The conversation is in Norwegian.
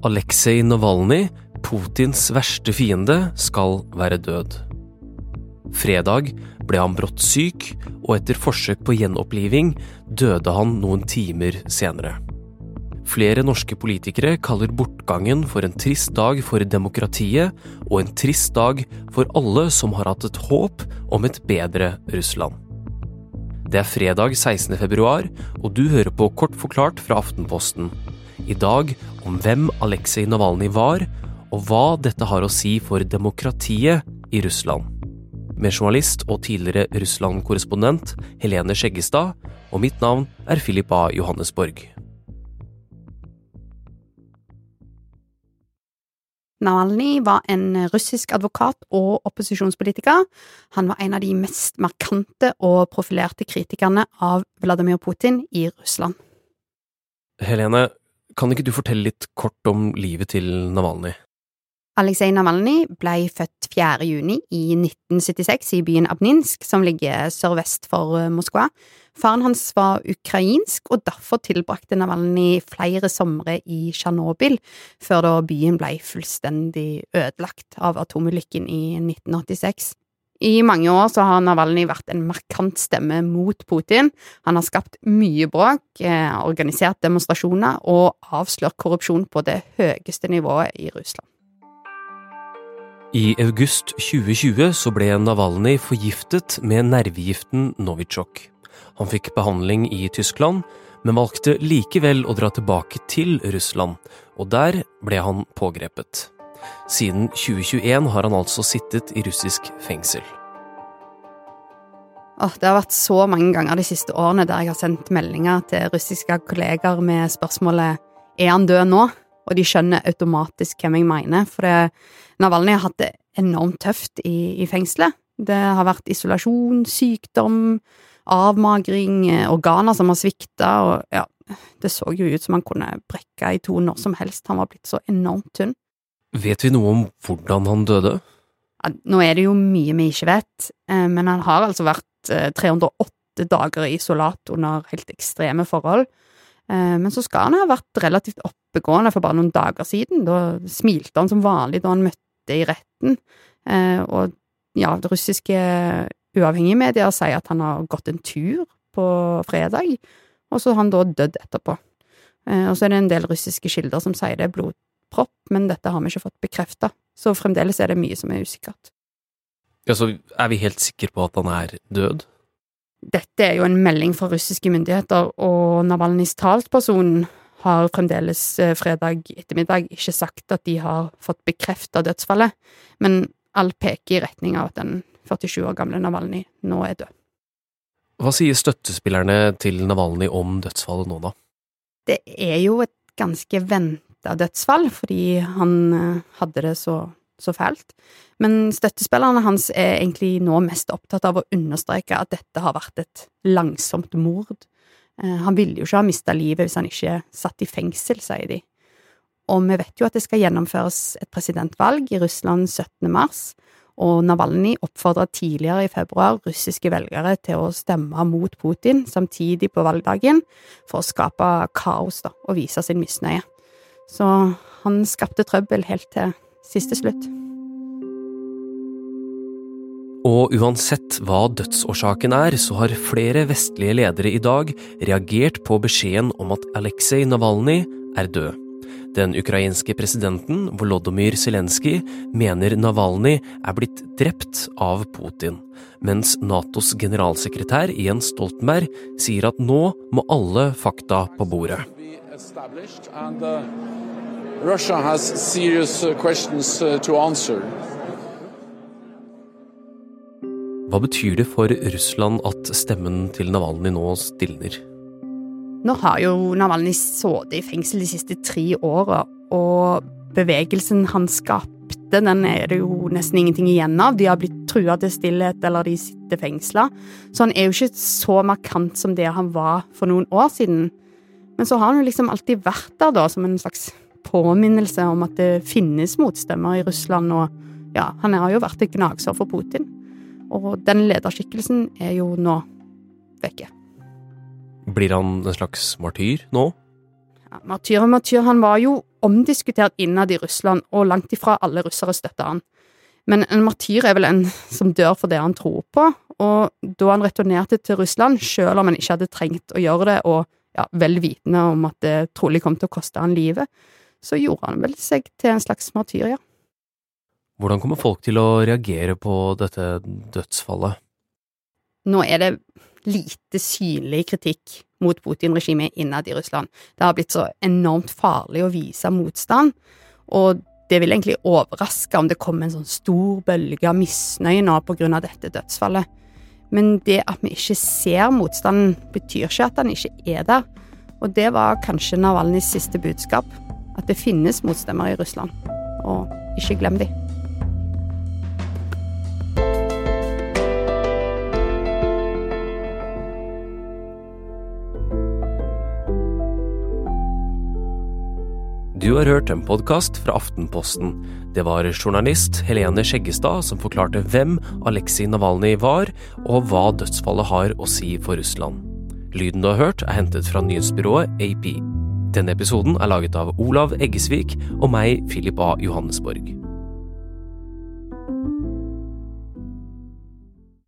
Aleksej Navalnyj, Putins verste fiende, skal være død. Fredag ble han brått syk, og etter forsøk på gjenoppliving døde han noen timer senere. Flere norske politikere kaller bortgangen for en trist dag for demokratiet, og en trist dag for alle som har hatt et håp om et bedre Russland. Det er fredag 16. februar, og du hører på Kort forklart fra Aftenposten. I dag om hvem Aleksej Navalnyj var, og hva dette har å si for demokratiet i Russland. Med journalist og tidligere Russland-korrespondent Helene Skjeggestad, og mitt navn er Philip A. Johannesborg. Navalnyj var en russisk advokat og opposisjonspolitiker. Han var en av de mest markante og profilerte kritikerne av Vladimir Putin i Russland. Helene, kan ikke du fortelle litt kort om livet til Navalnyj? Aleksej Navalnyj ble født 4. juni i 1976 i byen Abninsk, som ligger sørvest for eh, Moskva. Faren hans var ukrainsk, og derfor tilbrakte Navalnyj flere somre i Tsjernobyl, før da byen ble fullstendig ødelagt av atomulykken i 1986. I mange år så har Navalnyj vært en markant stemme mot Putin. Han har skapt mye bråk, eh, organisert demonstrasjoner og avslørt korrupsjon på det høyeste nivået i Russland. I august 2020 så ble Navalnyj forgiftet med nervegiften Novichok. Han fikk behandling i Tyskland, men valgte likevel å dra tilbake til Russland, og der ble han pågrepet. Siden 2021 har han altså sittet i russisk fengsel. Oh, det har vært så mange ganger de siste årene der jeg har sendt meldinger til russiske kolleger med spørsmålet er han død nå? Og de skjønner automatisk hvem jeg mener, for det, Navalnyj har hatt det enormt tøft i, i fengselet. Det har vært isolasjon, sykdom, avmagring, organer som har svikta, og ja, det så jo ut som han kunne brekke i to når som helst, han var blitt så enormt tynn. Vet vi noe om hvordan han døde? Nå er det jo mye vi ikke vet, eh, men han har altså vært 308 dager i isolat under helt ekstreme forhold. Eh, men så skal han ha vært relativt oppegående for bare noen dager siden. Da smilte han som vanlig da han møtte i retten, eh, og ja, det russiske uavhengige medier sier at han har gått en tur på fredag, og så har han da dødd etterpå. Eh, og så er det en del russiske kilder som sier det er blodpropp, men dette har vi ikke fått bekrefta, så fremdeles er det mye som er usikkert. Ja, Så er vi helt sikre på at han er død? Dette er jo en melding fra russiske myndigheter, og Navalnyjs talsperson har fremdeles fredag ettermiddag ikke sagt at de har fått bekrefta dødsfallet, men alt peker i retning av at den 47 år gamle Navalnyj nå er død. Hva sier støttespillerne til Navalnyj om dødsfallet nå, da? Det er jo et ganske venta dødsfall, fordi han hadde det så, så fælt. Men støttespillerne hans er egentlig nå mest opptatt av å understreke at dette har vært et langsomt mord. Han ville jo ikke ha mista livet hvis han ikke satt i fengsel, sier de. Og vi vet jo at det skal gjennomføres et presidentvalg i Russland 17. mars, og Navalnyj oppfordra tidligere i februar russiske velgere til å stemme mot Putin samtidig på valgdagen, for å skape kaos da, og vise sin misnøye. Så han skapte trøbbel helt til siste slutt. Og uansett hva dødsårsaken er, så har flere vestlige ledere i dag reagert på beskjeden om at Aleksej Navalnyj er død. Den ukrainske presidenten Volodymyr Zelenskyj mener Navalnyj er blitt drept av Putin, mens Natos generalsekretær Jens Stoltenberg sier at nå må alle fakta på bordet. Russia has serious questions to answer. Hva betyr det for Russland at stemmen til Navalnyj nå stilner? Nå har jo Navalnyj sittet i fengsel de siste tre åra, og bevegelsen han skapte, den er det jo nesten ingenting igjen av. De har blitt trua til stillhet, eller de sitter fengsla. Så han er jo ikke så markant som det han var for noen år siden. Men så har han jo liksom alltid vært der, da, som en slags påminnelse om at det finnes motstemmer i Russland, og ja, han har jo vært et gnagsår for Putin. Og den lederskikkelsen er jo nå vekke. Blir han en slags martyr nå? Ja, martyr og martyr, han var jo omdiskutert innad i Russland, og langt ifra alle russere støtta han. Men en martyr er vel en som dør for det han tror på, og da han returnerte til Russland, selv om han ikke hadde trengt å gjøre det, og ja, vel vitende om at det trolig kom til å koste han livet, så gjorde han vel seg til en slags martyr, ja. Hvordan kommer folk til å reagere på dette dødsfallet? Nå er det lite synlig kritikk mot Putin-regimet innad i Russland. Det har blitt så enormt farlig å vise motstand, og det vil egentlig overraske om det kommer en sånn stor bølge av misnøye nå på grunn av dette dødsfallet. Men det at vi ikke ser motstanden, betyr ikke at den ikke er der. Og det var kanskje Navalnyjs siste budskap. At det finnes motstemmer i Russland. Og ikke glem de. Du har hørt en podkast fra Aftenposten. Det var journalist Helene Skjeggestad som forklarte hvem Aleksej Navalnyj var, og hva dødsfallet har å si for Russland. Lyden du har hørt, er hentet fra nyhetsbyrået AP. Denne episoden er laget av Olav Eggesvik og meg, Philip A. Johannesborg.